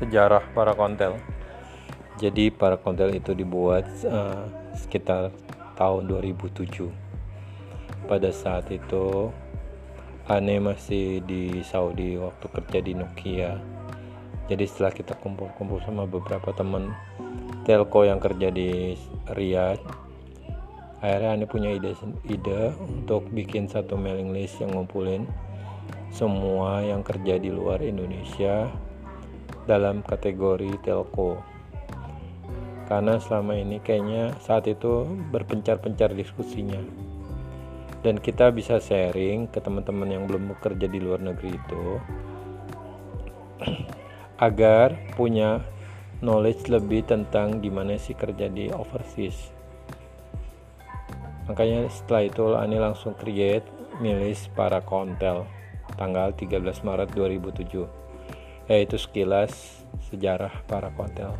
sejarah para kontel. Jadi para kontel itu dibuat uh, sekitar tahun 2007. Pada saat itu Ane masih di Saudi waktu kerja di Nokia. Jadi setelah kita kumpul-kumpul sama beberapa teman telco yang kerja di Riyadh, akhirnya Ane punya ide ide untuk bikin satu mailing list yang ngumpulin semua yang kerja di luar Indonesia dalam kategori telco. Karena selama ini kayaknya saat itu berpencar-pencar diskusinya. Dan kita bisa sharing ke teman-teman yang belum bekerja di luar negeri itu agar punya knowledge lebih tentang gimana sih kerja di overseas. Makanya setelah itu Ani langsung create milis para kontel tanggal 13 Maret 2007 yaitu sekilas sejarah para kontel